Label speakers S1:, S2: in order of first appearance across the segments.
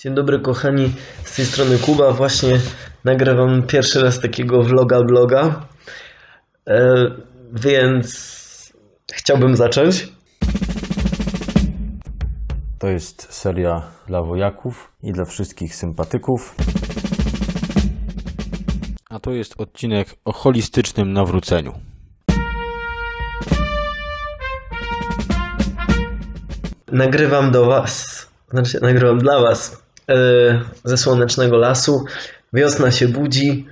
S1: Dzień dobry kochani, z tej strony Kuba. Właśnie nagrywam pierwszy raz takiego vloga vloga, e, więc chciałbym zacząć.
S2: To jest seria dla wojaków i dla wszystkich sympatyków. A to jest odcinek o holistycznym nawróceniu.
S1: Nagrywam do Was, znaczy nagrywam dla Was ze słonecznego lasu. Wiosna się budzi.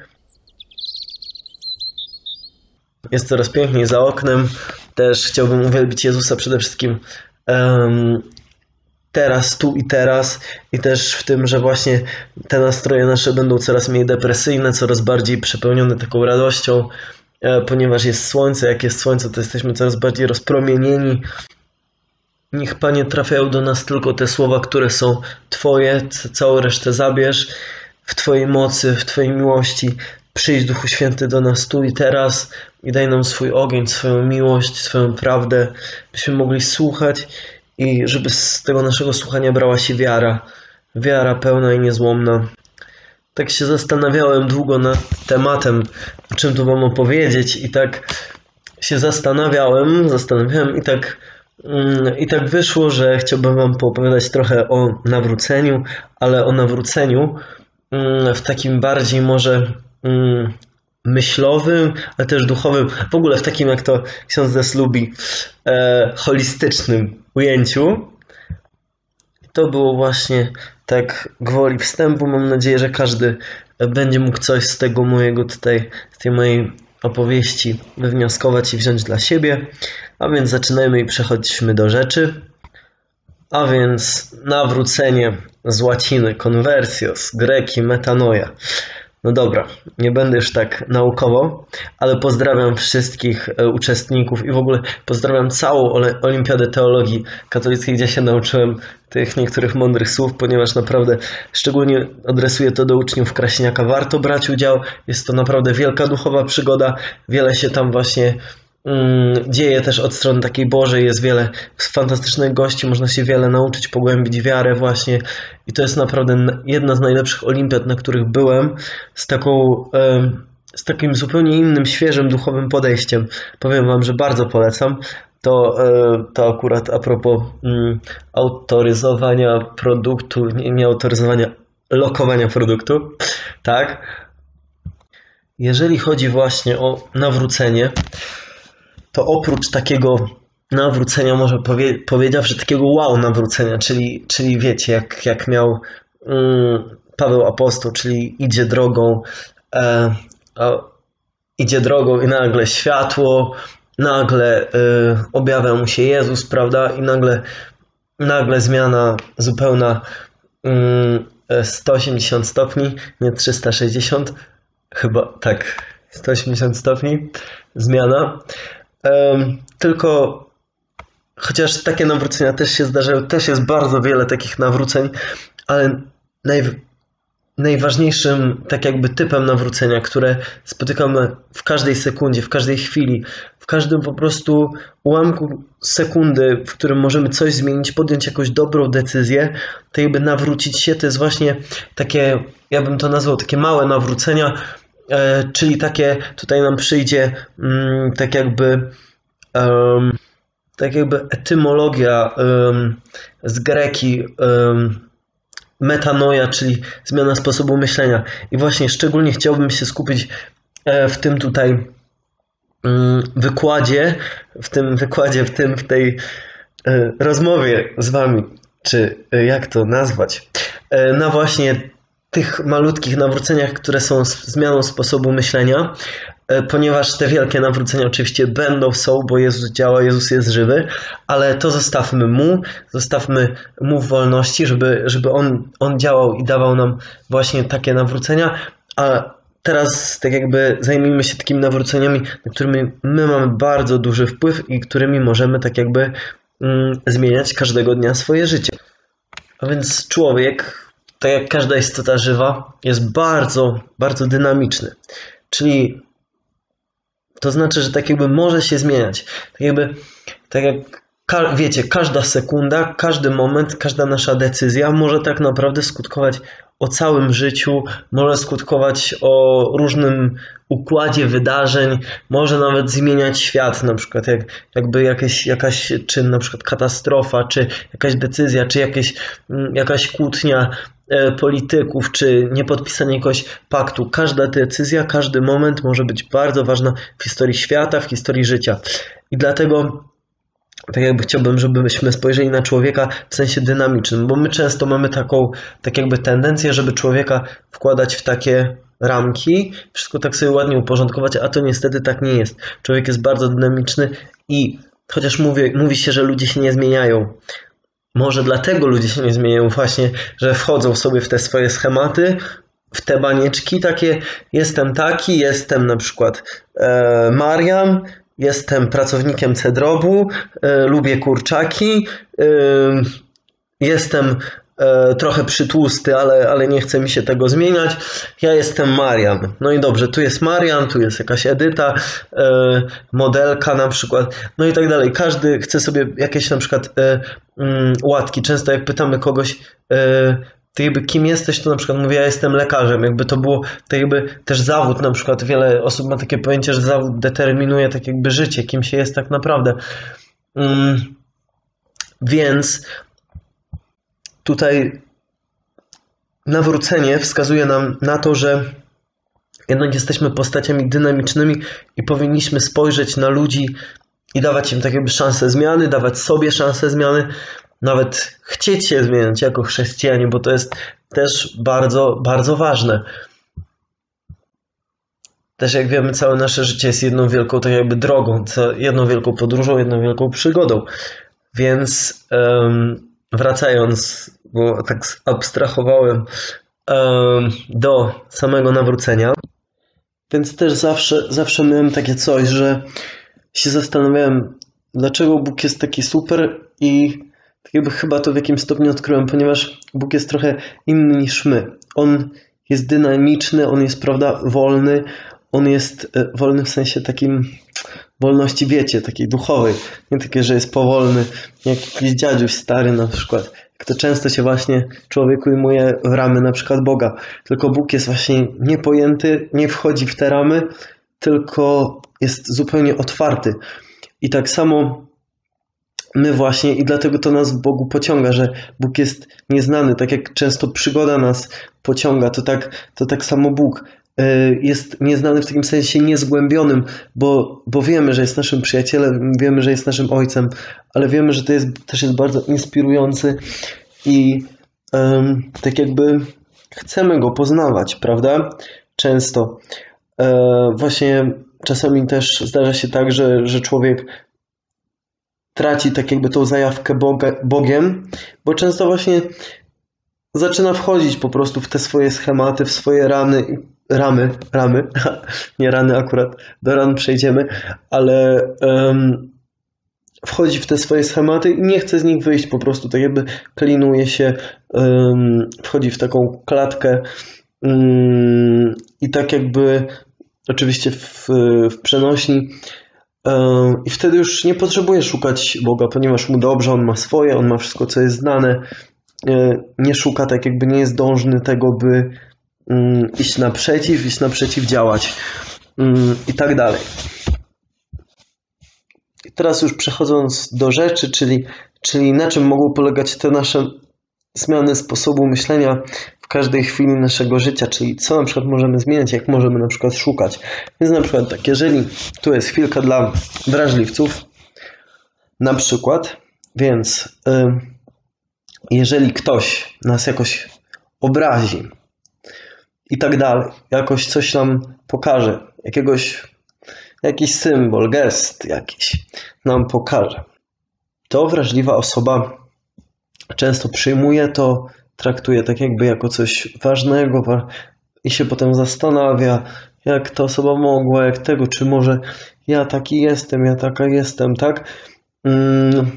S1: Jest coraz piękniej za oknem. Też chciałbym uwielbić Jezusa przede wszystkim em, teraz, tu i teraz. I też w tym, że właśnie te nastroje nasze będą coraz mniej depresyjne, coraz bardziej przepełnione taką radością, e, ponieważ jest słońce. Jak jest słońce, to jesteśmy coraz bardziej rozpromienieni. Niech Panie trafiają do nas tylko te słowa, które są Twoje, całą resztę zabierz w Twojej mocy, w Twojej miłości. Przyjdź Duchu Święty do nas tu i teraz i daj nam swój ogień, swoją miłość, swoją prawdę, byśmy mogli słuchać i żeby z tego naszego słuchania brała się wiara. Wiara pełna i niezłomna. Tak się zastanawiałem długo nad tematem, o czym tu Wam opowiedzieć i tak się zastanawiałem, zastanawiałem i tak, i tak wyszło, że chciałbym Wam poopowiadać trochę o nawróceniu, ale o nawróceniu mm, w takim bardziej może mm, myślowym, ale też duchowym, w ogóle w takim, jak to ksiądz Des lubi, e, holistycznym ujęciu. To było właśnie tak gwoli wstępu. Mam nadzieję, że każdy będzie mógł coś z tego mojego tutaj, z tej mojej opowieści wywnioskować i wziąć dla siebie. A więc zaczynajmy i przechodźmy do rzeczy. A więc nawrócenie z łaciny, conversio, z greki metanoia. No dobra, nie będę już tak naukowo, ale pozdrawiam wszystkich e, uczestników i w ogóle pozdrawiam całą Olimpiadę Teologii Katolickiej, gdzie się nauczyłem tych niektórych mądrych słów, ponieważ naprawdę szczególnie adresuję to do uczniów Kraśniaka. Warto brać udział, jest to naprawdę wielka duchowa przygoda, wiele się tam właśnie dzieje też od strony takiej Bożej, jest wiele fantastycznych gości, można się wiele nauczyć, pogłębić wiarę właśnie i to jest naprawdę jedna z najlepszych olimpiad, na których byłem, z taką z takim zupełnie innym, świeżym, duchowym podejściem. Powiem Wam, że bardzo polecam. To, e, to akurat a propos mm, autoryzowania produktu, nie, nie autoryzowania, lokowania produktu, tak? Jeżeli chodzi właśnie o nawrócenie, to oprócz takiego nawrócenia, może powie, powiedziawszy, takiego wow nawrócenia, czyli, czyli wiecie, jak, jak miał mm, Paweł Apostoł, czyli idzie drogą, e, idzie drogą i nagle światło, nagle e, objawia mu się Jezus, prawda, i nagle, nagle zmiana zupełna mm, e, 180 stopni, nie 360, chyba tak, 180 stopni zmiana. Tylko chociaż takie nawrócenia też się zdarzają, też jest bardzo wiele takich nawróceń, ale naj, najważniejszym tak jakby typem nawrócenia, które spotykamy w każdej sekundzie, w każdej chwili, w każdym po prostu ułamku sekundy, w którym możemy coś zmienić, podjąć jakąś dobrą decyzję, to jakby nawrócić się, to jest właśnie takie, ja bym to nazwał takie małe nawrócenia, czyli takie, tutaj nam przyjdzie mm, tak jakby tak jakby etymologia z greki metanoja, czyli zmiana sposobu myślenia. I właśnie szczególnie chciałbym się skupić e, w tym tutaj mm, wykładzie, w tym wykładzie, w tym, w tej e, rozmowie z wami, czy e, jak to nazwać, e, na właśnie tych malutkich nawróceniach, które są zmianą sposobu myślenia, e, ponieważ te wielkie nawrócenia oczywiście będą, są, bo Jezus działa, Jezus jest żywy, ale to zostawmy Mu, zostawmy Mu wolności, żeby, żeby on, on działał i dawał nam właśnie takie nawrócenia, a teraz tak jakby zajmijmy się takimi nawróceniami, na którymi my mamy bardzo duży wpływ i którymi możemy tak jakby mm, zmieniać każdego dnia swoje życie. A więc człowiek, tak jak każda istota żywa, jest bardzo, bardzo dynamiczny. Czyli to znaczy, że tak jakby może się zmieniać. Tak jakby, tak jak ka- wiecie, każda sekunda, każdy moment, każda nasza decyzja może tak naprawdę skutkować o całym życiu, może skutkować o różnym układzie wydarzeń, może nawet zmieniać świat, na przykład jak, jakby jakieś, jakaś, czy na przykład katastrofa, czy jakaś decyzja, czy jakieś, mm, jakaś kłótnia e, polityków, czy niepodpisanie jakiegoś paktu. Każda decyzja, każdy moment może być bardzo ważna w historii świata, w historii życia. I dlatego tak jakby chciałbym, żebyśmy spojrzeli na człowieka w sensie dynamicznym, bo my często mamy taką, tak jakby tendencję, żeby człowieka wkładać w takie ramki, wszystko tak sobie ładnie uporządkować, a to niestety tak nie jest. Człowiek jest bardzo dynamiczny i chociaż mówi, mówi się, że ludzie się nie zmieniają, może dlatego ludzie się nie zmieniają właśnie, że wchodzą sobie w te swoje schematy, w te banieczki takie, jestem taki, jestem na przykład e, Marian, jestem pracownikiem Cedrobu, e, lubię kurczaki, e, jestem e, trochę przytłusty, ale, ale nie chce mi się tego zmieniać. Ja jestem Marian. No i dobrze, tu jest Marian, tu jest jakaś Edyta, modelka na przykład, no i tak dalej. Każdy chce sobie jakieś na przykład mm, łatki. Często jak pytamy kogoś, to jakby kim jesteś, to na przykład mówię, ja jestem lekarzem, jakby to było, to jakby też zawód na przykład, wiele osób ma takie pojęcie, że zawód determinuje tak jakby życie, kim się jest tak naprawdę. Mm, więc tutaj nawrócenie wskazuje nam na to, że jednak jesteśmy postaciami dynamicznymi i powinniśmy spojrzeć na ludzi i dawać im tak jakby szansę zmiany, dawać sobie szansę zmiany, nawet chcieć się zmieniać jako chrześcijanie, bo to jest też bardzo, bardzo ważne. Też jak wiemy, całe nasze życie jest jedną wielką tak jakby drogą, jedną wielką podróżą, jedną wielką przygodą. Więc um, wracając, bo tak abstrahowałem um, do samego nawrócenia, więc też zawsze, zawsze miałem takie coś, że się zastanawiałem, dlaczego Bóg jest taki super i tak jakby chyba to w jakimś stopniu odkryłem, ponieważ Bóg jest trochę inny niż my. On jest dynamiczny, on jest, prawda, wolny, on jest e, wolny w sensie takim wolności, wiecie, takiej duchowej. Nie takie, że jest powolny, jak jakiś dziadziuś stary na przykład. Jak to często się właśnie człowiek ujmuje w ramy na przykład Boga. Tylko Bóg jest właśnie niepojęty, nie wchodzi w te ramy, tylko jest zupełnie otwarty. I tak samo my właśnie i dlatego to nas Bogu pociąga, że Bóg jest nieznany, tak jak często przygoda nas pociąga, to tak, to tak samo Bóg e, jest nieznany w takim sensie niezgłębionym, bo, bo wiemy, że jest naszym przyjacielem, wiemy, że jest naszym ojcem, ale wiemy, że to jest, też jest bardzo inspirujący i um, tak jakby chcemy go poznawać, prawda? Często. E, właśnie czasami też zdarza się tak, że, że człowiek traci tak jakby tą zajawkę Boga, Bogiem, bo często właśnie zaczyna wchodzić po prostu w te swoje schematy, w swoje rany, ramy, ramy, nie rany akurat, do ran przejdziemy, ale um, wchodzi w te swoje schematy i nie chce z nich wyjść po prostu, tak jakby klinuje się, um, wchodzi w taką klatkę um, i tak jakby oczywiście w, w przenośni i wtedy już nie potrzebuje szukać Boga, ponieważ mu dobrze, on ma swoje, on ma wszystko, co jest znane. E, nie szuka tak, jakby nie jest dążny tego, by mm, iść naprzeciw, iść naprzeciw, działać mm, i tak dalej. I teraz już przechodząc do rzeczy, czyli, czyli na czym mogą polegać te nasze zmiany sposobu myślenia każdej chwili naszego życia, czyli co na przykład możemy zmieniać, jak możemy na przykład szukać. Więc na przykład tak, jeżeli tu jest chwilka dla wrażliwców, na przykład, więc jeżeli ktoś nas jakoś obrazi i tak dalej, jakoś coś nam pokaże, jakiegoś, jakiś symbol, gest jakiś nam pokaże, to wrażliwa osoba często przyjmuje to, traktuje tak jakby jako coś ważnego i się potem zastanawia, jak ta osoba mogła, jak tego, czy może ja taki jestem, ja taka jestem, tak? Mm.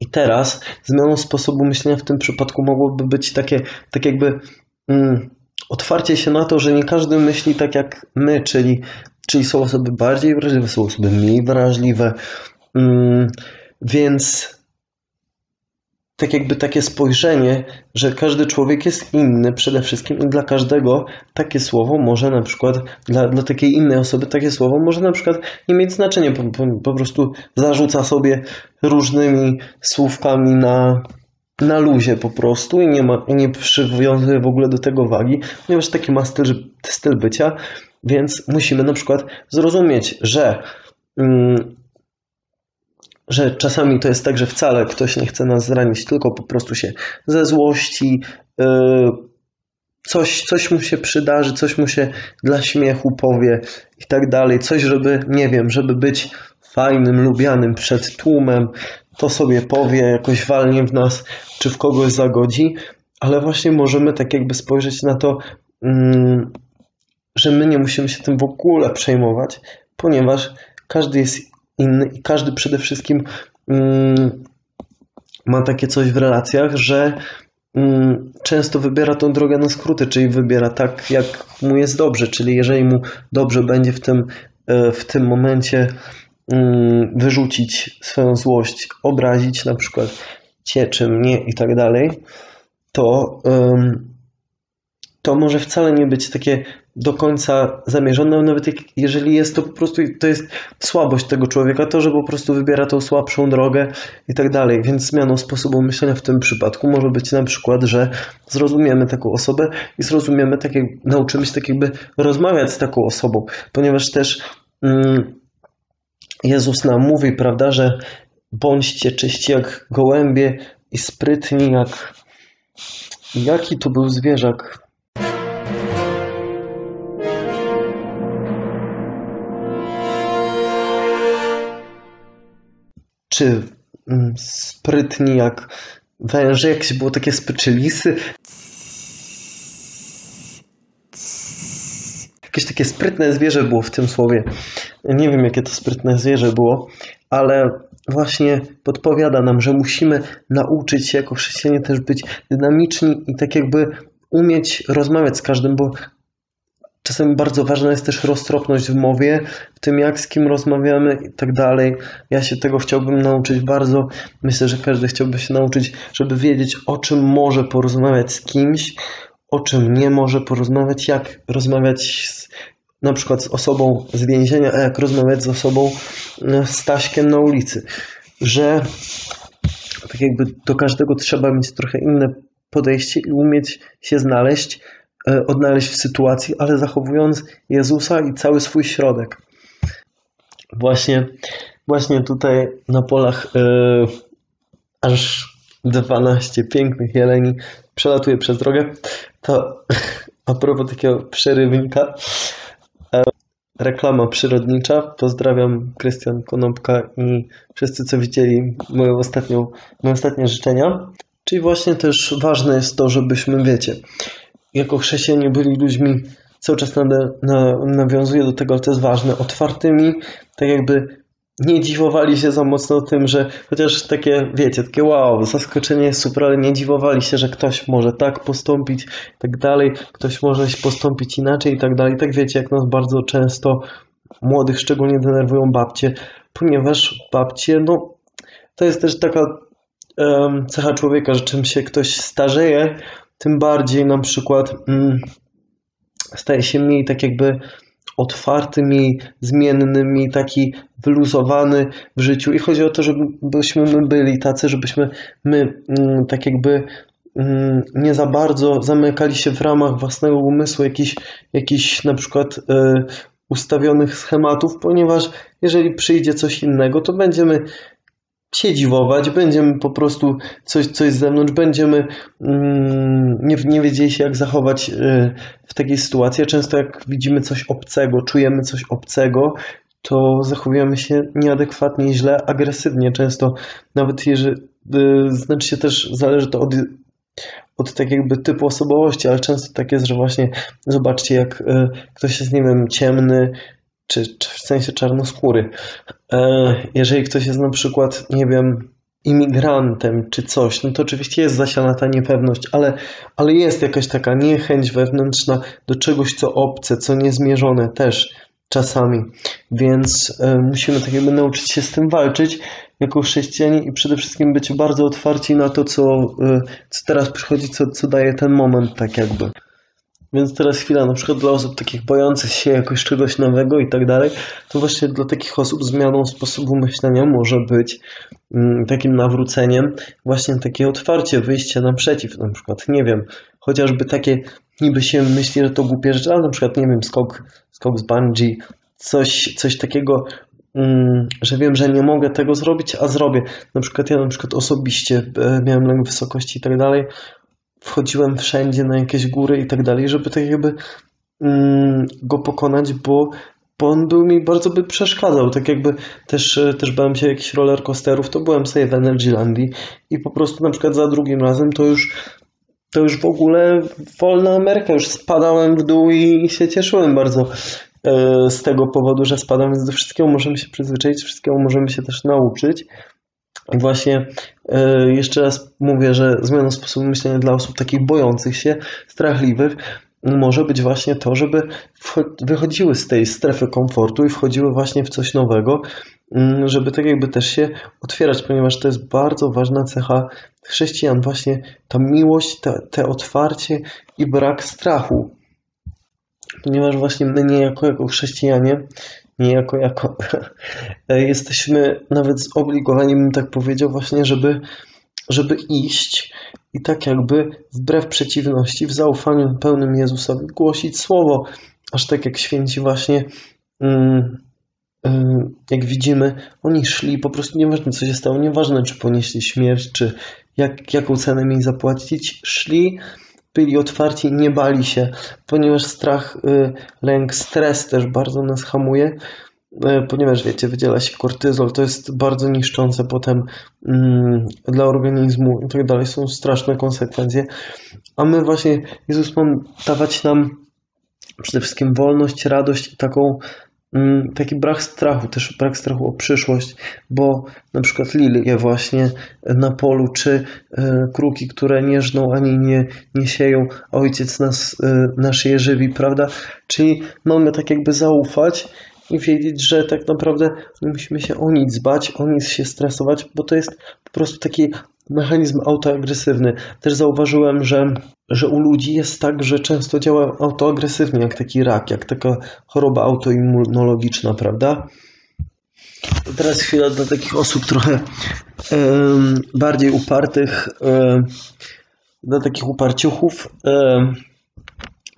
S1: I teraz zmianą sposobu myślenia w tym przypadku mogłoby być takie, tak jakby mm, otwarcie się na to, że nie każdy myśli tak jak my, czyli, czyli są osoby bardziej wrażliwe, są osoby mniej wrażliwe. Mm Więc tak jakby takie spojrzenie, że każdy człowiek jest inny przede wszystkim i dla każdego takie słowo może na przykład, dla, dla takiej innej osoby takie słowo może na przykład nie mieć znaczenia, po, po, po prostu zarzuca sobie różnymi słówkami na, na luzie po prostu i nie, ma, nie przywiązuje w ogóle do tego wagi, ponieważ taki ma styl, styl bycia, więc musimy na przykład zrozumieć, że mm, że czasami to jest tak, że wcale ktoś nie chce nas zranić, tylko po prostu się ze złości yy, coś, coś mu się przydarzy, coś mu się dla śmiechu powie i tak dalej, coś, żeby, nie wiem, żeby być fajnym, lubianym przed tłumem, to sobie powie, jakoś walnie w nas, czy w kogoś zagodzi, ale właśnie możemy tak jakby spojrzeć na to, mm, że my nie musimy się tym w ogóle przejmować, ponieważ każdy jest inny i każdy przede wszystkim mm, ma takie coś w relacjach, że mm, często wybiera tą drogę na skróty, czyli wybiera tak, jak mu jest dobrze, czyli jeżeli mu dobrze będzie w tym, e, w tym momencie mm, wyrzucić swoją złość, obrazić na przykład cię czy mnie i tak dalej, to, to może wcale nie być takie do końca zamierzone, nawet jeżeli jest to po prostu, to jest słabość tego człowieka, to, że po prostu wybiera tą słabszą drogę i tak dalej. Więc zmianą sposobu myślenia w tym przypadku może być na przykład, że zrozumiemy taką osobę i zrozumiemy, tak jak, nauczymy się tak jakby rozmawiać z taką osobą, ponieważ też mm, Jezus nam mówi, prawda, że bądźcie czyści jak gołębie i sprytni jak... Jaki to był zwierzak? Czy mm, sprytni jak węże, jakieś było takie spyczylisy. Jakieś takie sprytne zwierzę było w tym słowie. Nie wiem, jakie to sprytne zwierzę było, ale właśnie podpowiada nam, że musimy nauczyć się jako chrześcijanie też być dynamiczni i tak jakby umieć rozmawiać z każdym, bo Czasem bardzo ważna jest też roztropność w mowie, w tym jak z kim rozmawiamy i tak dalej. Ja się tego chciałbym nauczyć bardzo. Myślę, że każdy chciałby się nauczyć, żeby wiedzieć, o czym może porozmawiać z kimś, o czym nie może porozmawiać, jak rozmawiać z, na przykład z osobą z więzienia, a jak rozmawiać z osobą e, z Taśkiem na ulicy. Że tak jakby do każdego trzeba mieć trochę inne podejście i umieć się znaleźć odnaleźć w sytuacji, ale zachowując Jezusa i cały swój środek. Właśnie, właśnie tutaj na polach yy, aż 12 pięknych jeleni przelatuje przez drogę. To a propos takiego przerywnika, yy, reklama przyrodnicza. Pozdrawiam Krystian Konopka i wszyscy, co widzieli moją ostatnią, moje ostatnie życzenia. Czyli właśnie też ważne jest to, żebyśmy, wiecie, jako chrześcijanie byli ludźmi, cały czas nawiązuje do tego, to jest ważne, otwartymi, tak jakby nie dziwowali się za mocno tym, że chociaż takie, wiecie, takie wow, zaskoczenie jest super, ale nie dziwowali się, że ktoś może tak postąpić i tak dalej, ktoś może postąpić inaczej i tak dalej. Tak wiecie, jak nas bardzo często młodych szczególnie denerwują babcie, ponieważ babcie, no to jest też taka um, cecha człowieka, że czym się ktoś starzeje, tym bardziej na przykład mm, staje się mniej tak jakby otwarty, mniej zmienny, mniej taki wyluzowany w życiu. I chodzi o to, żebyśmy my byli tacy, żebyśmy my mm, tak jakby mm, nie za bardzo zamykali się w ramach własnego umysłu jakichś, jakichś na przykład y, ustawionych schematów, ponieważ jeżeli przyjdzie coś innego, to będziemy się dziwować, będziemy po prostu coś, coś z zewnątrz, będziemy mm, nie, nie wiedzieli się jak zachować y, w takiej sytuacji. Często jak widzimy coś obcego, czujemy coś obcego, to zachowujemy się nieadekwatnie, źle, agresywnie. Często nawet jeżeli, y, znaczy się też zależy to od, od tak jakby typu osobowości, ale często tak jest, że właśnie zobaczcie jak y, ktoś jest, nie wiem, ciemny, czy, czy w sensie czarnoskóry. E, jeżeli ktoś jest na przykład, nie wiem, imigrantem czy coś, no to oczywiście jest zasiana ta niepewność, ale, ale jest jakaś taka niechęć wewnętrzna do czegoś, co obce, co niezmierzone też. czasami. Więc e, musimy tak jakby nauczyć się z tym walczyć jako chrześcijanie i przede wszystkim być bardzo otwarci na to, co, e, co teraz przychodzi, co, co daje ten moment, tak jakby. Więc teraz chwila, na przykład dla osób takich bojących się jakoś czegoś nowego i tak dalej, to właśnie dla takich osób zmianą sposobu myślenia może być mm, takim nawróceniem, właśnie takie otwarcie, wyjście naprzeciw, na przykład, nie wiem, chociażby takie, niby się myśli, że to głupie rzeczy, ale na przykład, nie wiem, skok, skok z bungee, coś, coś takiego, mm, że wiem, że nie mogę tego zrobić, a zrobię. Na przykład ja na przykład osobiście e, miałem lęk wysokości i tak dalej, wchodziłem wszędzie na jakieś góry i tak dalej, żeby tak jakby mm, go pokonać, bo, bo on był mi bardzo by przeszkadzał. Tak jakby też, e, też bałem się jakichś roller coasterów, to byłem sobie w Energylandii i po prostu na przykład za drugim razem to już to już w ogóle wolna Ameryka, już spadałem w dół i się cieszyłem bardzo e, z tego powodu, że spadam, więc do wszystkiego możemy się przyzwyczaić, wszystkiego możemy się też nauczyć. Właśnie e, jeszcze raz mówię, że zmiana sposobu myślenia dla osób takich bojących się, strachliwych, może być właśnie to, żeby wychodziły z tej strefy komfortu i wchodziły właśnie w coś nowego, mm, żeby tak jakby też się otwierać, ponieważ to jest bardzo ważna cecha chrześcijan, właśnie ta miłość, te, te otwarcie i brak strachu. Ponieważ właśnie my niejako jako chrześcijanie niejako jako jesteśmy nawet zobligowani, bym tak powiedział, właśnie, żeby, żeby iść i tak jakby wbrew przeciwności, w zaufaniu pełnym Jezusowi głosić słowo, aż tak jak święci właśnie mm, mm, jak widzimy, oni szli, po prostu nieważne co się stało, nieważne czy ponieśli śmierć, czy jak, jaką cenę mieli zapłacić, szli byli otwarci, nie bali się, ponieważ strach, y, lęk, stres też bardzo nas hamuje, y, ponieważ wiecie, wydziela się kortyzol, to jest bardzo niszczące potem mm, dla organizmu i tak dalej, są straszne konsekwencje, a my właśnie, Jezus ma dawać nam przede wszystkim wolność, radość taką taki brak strachu, też brak strachu o przyszłość, bo na przykład lilie właśnie na polu, czy e, kruki, które nie żną ani nie, nie sieją, ojciec nas, e, nasz je żywi, prawda? Czyli mamy tak jakby zaufać i wiedzieć, że tak naprawdę musimy się o nic zbać, o nic się stresować, bo to jest po prostu taki mechanizm autoagresywny. Też zauważyłem, że, że u ludzi jest tak, że często działa autoagresywnie, jak taki rak, jak taka choroba autoimmunologiczna, prawda? Teraz chwila dla takich osób trochę um, bardziej upartych, um, dla takich uparciuchów. Um,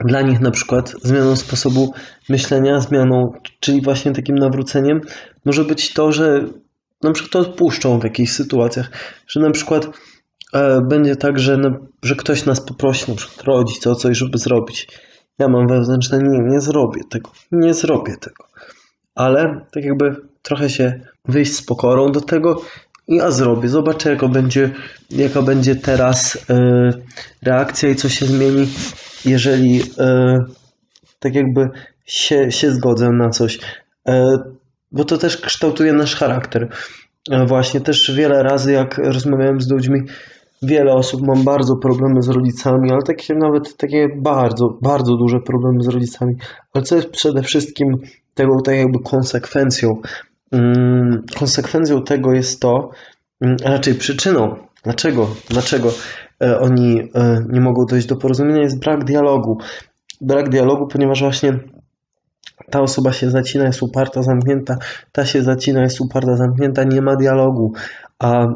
S1: dla nich na przykład zmianą sposobu myślenia, zmianą, czyli właśnie takim nawróceniem, może być to, że na przykład to odpuszczą w jakichś sytuacjach, że na przykład e, będzie tak, że, no, że ktoś nas poprosi, na przykład rodzic o coś, żeby zrobić. Ja mam wewnętrzne, nie, nie zrobię tego, nie zrobię tego. Ale tak jakby trochę się wyjść z pokorą do tego ja zrobię, zobaczę jaka będzie, jaka będzie teraz e, reakcja i co się zmieni, jeżeli e, tak jakby się, się zgodzę na coś. Bo to też kształtuje nasz charakter. E, właśnie też wiele razy, jak rozmawiałem z ludźmi, wiele osób mam bardzo problemy z rodzicami, ale takie nawet takie bardzo, bardzo duże problemy z rodzicami. Ale co jest przede wszystkim tego tak jakby konsekwencją? Mm, konsekwencją tego jest to, mm, a raczej przyczyną, dlaczego, dlaczego e, oni e, nie mogą dojść do porozumienia, jest brak dialogu. Brak dialogu, ponieważ właśnie ta osoba się zacina, jest uparta, zamknięta, ta się zacina, jest uparta, zamknięta, nie ma dialogu, a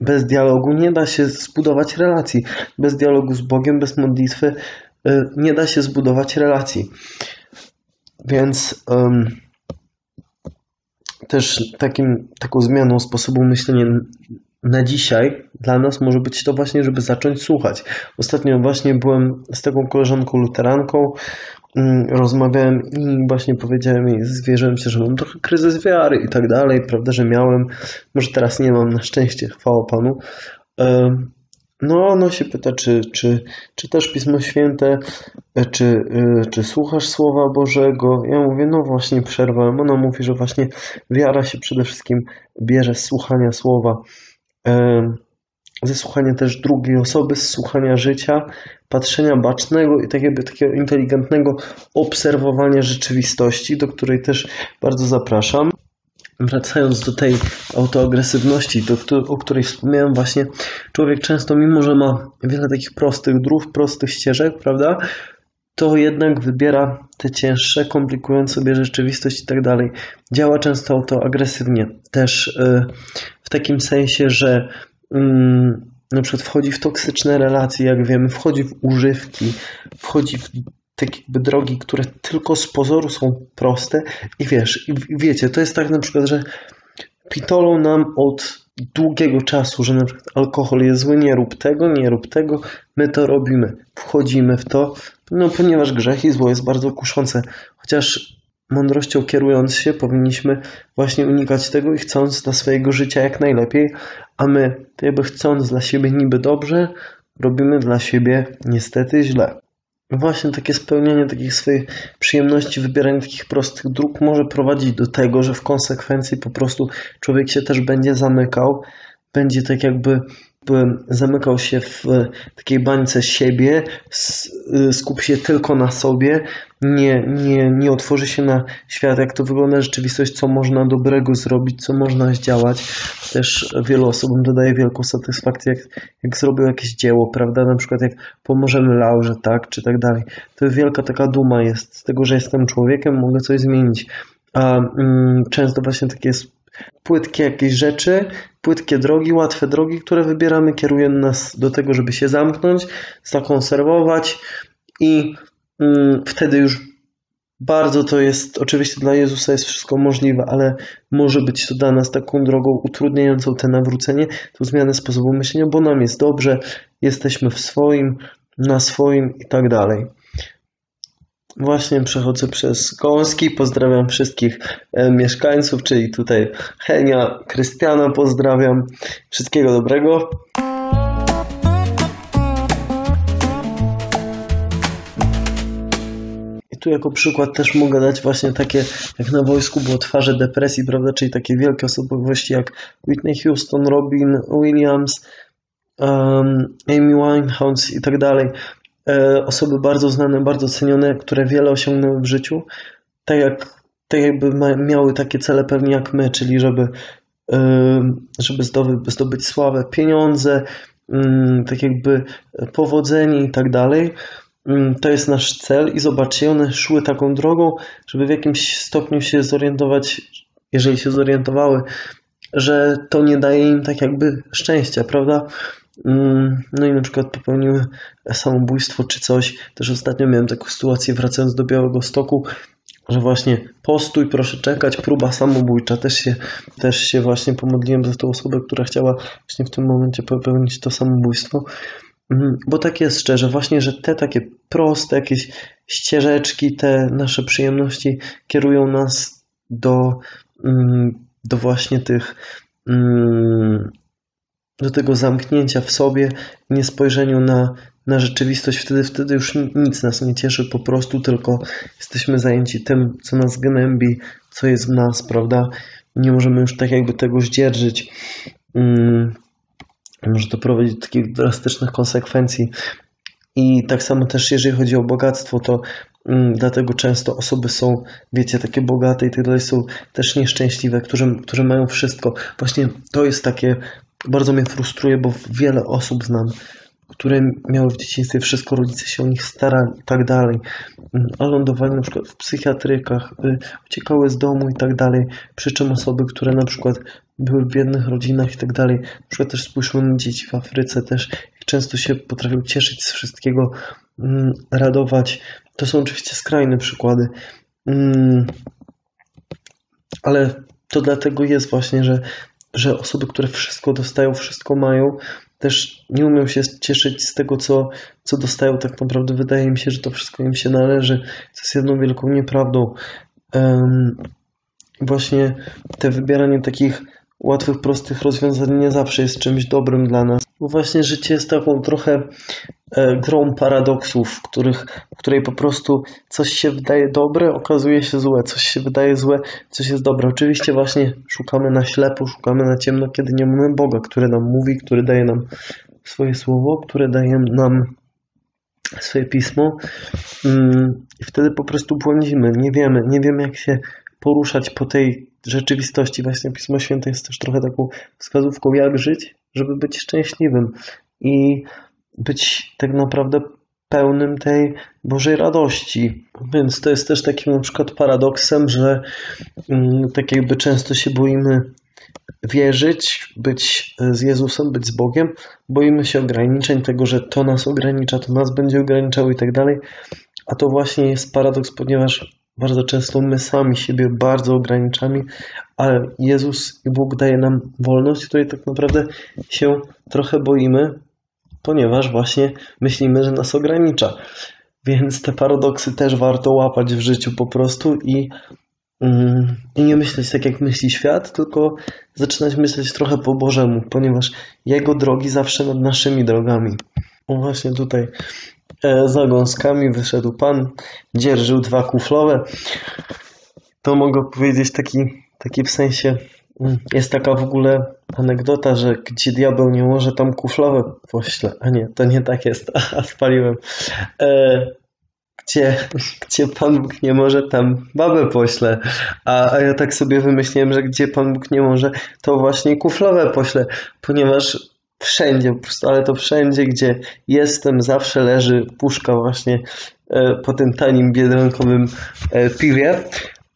S1: bez dialogu nie da się zbudować relacji. Bez dialogu z Bogiem, bez modlitwy y, nie da się zbudować relacji. Więc też takim, taką zmianą sposobu myślenia na dzisiaj dla nas może być to właśnie, żeby zacząć słuchać. Ostatnio właśnie byłem z taką koleżanką luteranką, rozmawiałem i właśnie powiedziałem jej, zwierzyłem się, że mam trochę kryzys wiary i tak dalej, prawda, że miałem, może teraz nie mam, na szczęście, chwała Panu. No, ono się pyta, czy, czy, czy też Pismo Święte, e, czy, e, czy słuchasz Słowa Bożego? Ja mówię, no właśnie przerwałem. Ona mówi, że właśnie wiara się przede wszystkim bierze z słuchania Słowa. ze słuchania też drugiej osoby, z słuchania życia, patrzenia bacznego i tak jakby takiego inteligentnego obserwowania rzeczywistości, do której też bardzo zapraszam. Wracając do tej autoagresywności, do, o której wspomniałem właśnie, człowiek często, mimo że ma wiele takich prostych dróg, prostych ścieżek, prawda, to jednak wybiera te cięższe, komplikując sobie rzeczywistość i tak dalej. Działa często autoagresywnie. Też y, w takim sensie, że mm, na przykład wchodzi w toksyczne relacje, jak wiemy, wchodzi w używki, wchodzi w takie jakby drogi, które tylko z pozoru są proste i wiesz, i wiecie, to jest tak na przykład, że pitolą nam od długiego czasu, że na przykład alkohol jest zły, nie rób tego, nie rób tego, my to robimy, wchodzimy w to, no ponieważ grzech i zło jest bardzo kuszące, chociaż mądrością kierując się powinniśmy właśnie unikać tego i chcąc dla swojego życia jak najlepiej, a my, to jakby chcąc dla siebie niby dobrze, robimy dla siebie niestety źle. Właśnie takie spełnianie takich swoich przyjemności, wybieranie takich prostych dróg może prowadzić do tego, że w konsekwencji po prostu człowiek się też będzie zamykał, będzie tak jakby zamykał się w takiej bańce siebie, y, skup się tylko na sobie, nie, nie, nie otworzy się na świat, jak to wygląda rzeczywistość, co można dobrego zrobić, co można zdziałać. Też wielu osobom dodaje wielką satysfakcję, jak, jak zrobił jakieś dzieło, prawda? Na przykład jak pomożemy Laurze, tak, czy tak dalej. To wielka taka duma jest z tego, że jestem człowiekiem, mogę coś zmienić. A mm, często właśnie takie płytkie jakieś rzeczy, płytkie drogi, łatwe drogi, które wybieramy, kierują nas do tego, żeby się zamknąć, zakonserwować i mm, wtedy już bardzo to jest, oczywiście dla Jezusa jest wszystko możliwe, ale może być to dla nas taką drogą utrudniającą te nawrócenie, tą zmianę sposobu myślenia, bo nam jest dobrze, jesteśmy w swoim, na swoim i tak dalej. Właśnie przechodzę przez Gąski. Pozdrawiam wszystkich e, mieszkańców, czyli tutaj Henia, Krystiana pozdrawiam. Wszystkiego dobrego. I tu jako przykład też mogę dać właśnie takie, jak na wojsku było twarze depresji, prawda, czyli takie wielkie osobowości jak Whitney Houston, Robin Williams, um, Amy Winehouse i tak dalej. E, osoby bardzo znane, bardzo cenione, które wiele osiągnęły w życiu, tak, jak, tak jakby miały takie cele pewnie jak my, czyli żeby, e, żeby zdobyć, sławę, pieniądze, mm, tak jakby powodzenie i tak dalej. Mm, to jest nasz cel i zobaczcie, one szły taką drogą, żeby w jakimś stopniu się zorientować, jeżeli się zorientowały, że to nie daje im tak jakby szczęścia, prawda? Mm, no i na przykład popełniły samobójstwo czy coś. Też ostatnio miałem taką sytuację wracając do Białego Stoku, że właśnie postój, proszę czekać, próba samobójcza. Też się, też się właśnie pomodliłem za tą osobę, która chciała właśnie w tym momencie popełnić to samobójstwo. Mm, bo tak jest szczerze, właśnie, że te takie proste jakieś ścieżeczki, te nasze przyjemności kierują nas do, mm, do właśnie tych do tego zamknięcia w sobie, nie spojrzeniu na, na rzeczywistość, wtedy, wtedy już nic nas nie cieszy, po prostu tylko jesteśmy zajęci tym, co nas gnębi, co jest w nas, prawda? Nie możemy już tak jakby tego zdzierżyć. Hmm. Może to prowadzić do takich drastycznych konsekwencji. I tak samo też, jeżeli chodzi o bogactwo, to mm, dlatego często osoby są, wiecie, takie bogate i tak dalej, są też nieszczęśliwe, którzy, którzy mają wszystko. Właśnie to jest takie bardzo mnie frustruje, bo wiele osób znam, które miały w dzieciństwie wszystko, rodzice się o nich starali i tak dalej, mm, a lądowali na przykład w psychiatrykach, y, uciekały z domu i tak dalej, przy czym osoby, które na przykład były w biednych rodzinach i tak dalej, na przykład też spójrzmy na dzieci w Afryce też, często się potrafią cieszyć z wszystkiego, mm, radować. To są oczywiście skrajne przykłady, mm, ale to dlatego jest właśnie, że że osoby, które wszystko dostają, wszystko mają, też nie umią się cieszyć z tego, co, co dostają. Tak naprawdę wydaje mi się, że to wszystko im się należy, co jest jedną wielką nieprawdą. Um, właśnie te wybieranie takich łatwych, prostych rozwiązań nie zawsze jest czymś dobrym dla nas. Bo właśnie życie jest taką trochę e, grą paradoksów, w, których, w której po prostu coś się wydaje dobre, okazuje się złe, coś się wydaje złe, coś jest dobre. Oczywiście właśnie szukamy na ślepo, szukamy na ciemno, kiedy nie mamy Boga, który nam mówi, który daje nam swoje słowo, które daje nam swoje pismo mm, i wtedy po prostu błądzimy, nie wiemy, nie wiemy jak się poruszać po tej rzeczywistości. Właśnie Pismo Święte jest też trochę taką wskazówką, jak żyć, żeby być szczęśliwym i być tak naprawdę pełnym tej Bożej radości. Więc to jest też takim na przykład paradoksem, że mm, tak jakby często się boimy wierzyć, być z Jezusem, być z Bogiem, boimy się ograniczeń, tego, że to nas ogranicza, to nas będzie ograniczało i tak dalej. A to właśnie jest paradoks, ponieważ bardzo często my sami siebie bardzo ograniczamy, ale Jezus i Bóg daje nam wolność, której tak naprawdę się trochę boimy, ponieważ właśnie myślimy, że nas ogranicza. Więc te paradoksy też warto łapać w życiu po prostu i, mm, i nie myśleć tak, jak myśli świat, tylko zaczynać myśleć trochę po Bożemu, ponieważ Jego drogi zawsze nad naszymi drogami. O właśnie tutaj za gąskami wyszedł Pan, dzierżył dwa kuflowe. To mogę powiedzieć taki, taki w sensie, mm, jest taka w ogóle anegdota, że gdzie diabeł nie może, tam kuflowe pośle. A nie, to nie tak jest, a spaliłem. E, gdzie, gdzie Pan Bóg nie może, tam babę pośle. A, a ja tak sobie wymyśliłem, że gdzie Pan Bóg nie może, to właśnie kuflowe pośle, ponieważ wszędzie, po prostu, ale to wszędzie, gdzie jestem, zawsze leży puszka właśnie e, po tym tanim, biedronkowym e, piwie.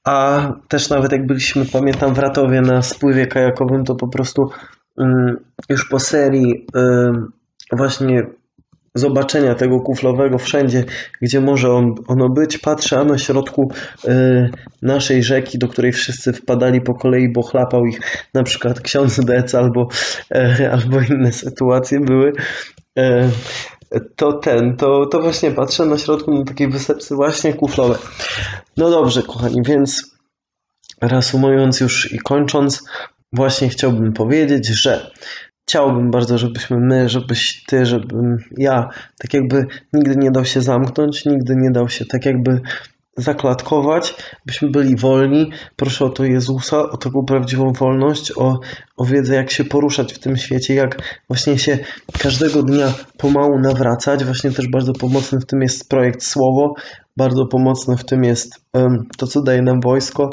S1: A też nawet jak byliśmy, pamiętam, w Ratowie na spływie kajakowym, to po prostu mm, już po serii y, właśnie zobaczenia tego kuflowego wszędzie, gdzie może on, ono być, patrzę, a na środku y, naszej rzeki, do której wszyscy wpadali po kolei, bo chlapał ich na przykład ksiądz Dec albo, y, albo inne sytuacje były. Y, to ten, to, to właśnie patrzę na środku na takiej wysepce właśnie kuflowe. No dobrze, kochani, więc reasumując już i kończąc, właśnie chciałbym powiedzieć, że chciałbym bardzo, żebyśmy my, żebyś ty, żebym ja, tak jakby nigdy nie dał się zamknąć, nigdy nie dał się tak jakby zaklatkować, byśmy byli wolni. Proszę o to Jezusa, o taką prawdziwą wolność, o, o wiedzę, jak się poruszać w tym świecie, jak właśnie się każdego dnia pomału nawracać. Właśnie też bardzo pomocny w tym jest projekt Słowo, bardzo pomocne w tym jest um, to, co daje nam wojsko,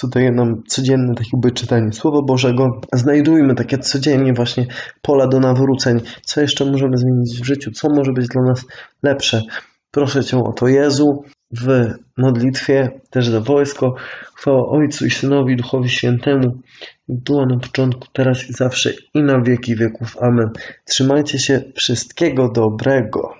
S1: co daje nam codzienne takie jakby czytanie Słowa Bożego. Znajdujmy takie codziennie właśnie pola do nawróceń, co jeszcze możemy zmienić w życiu, co może być dla nas lepsze. Proszę Cię o to Jezu, w modlitwie też za wojsko. Chwała Ojcu i Synowi, Duchowi Świętemu. Było na początku, teraz i zawsze i na wieki wieków. Amen. Trzymajcie się wszystkiego dobrego.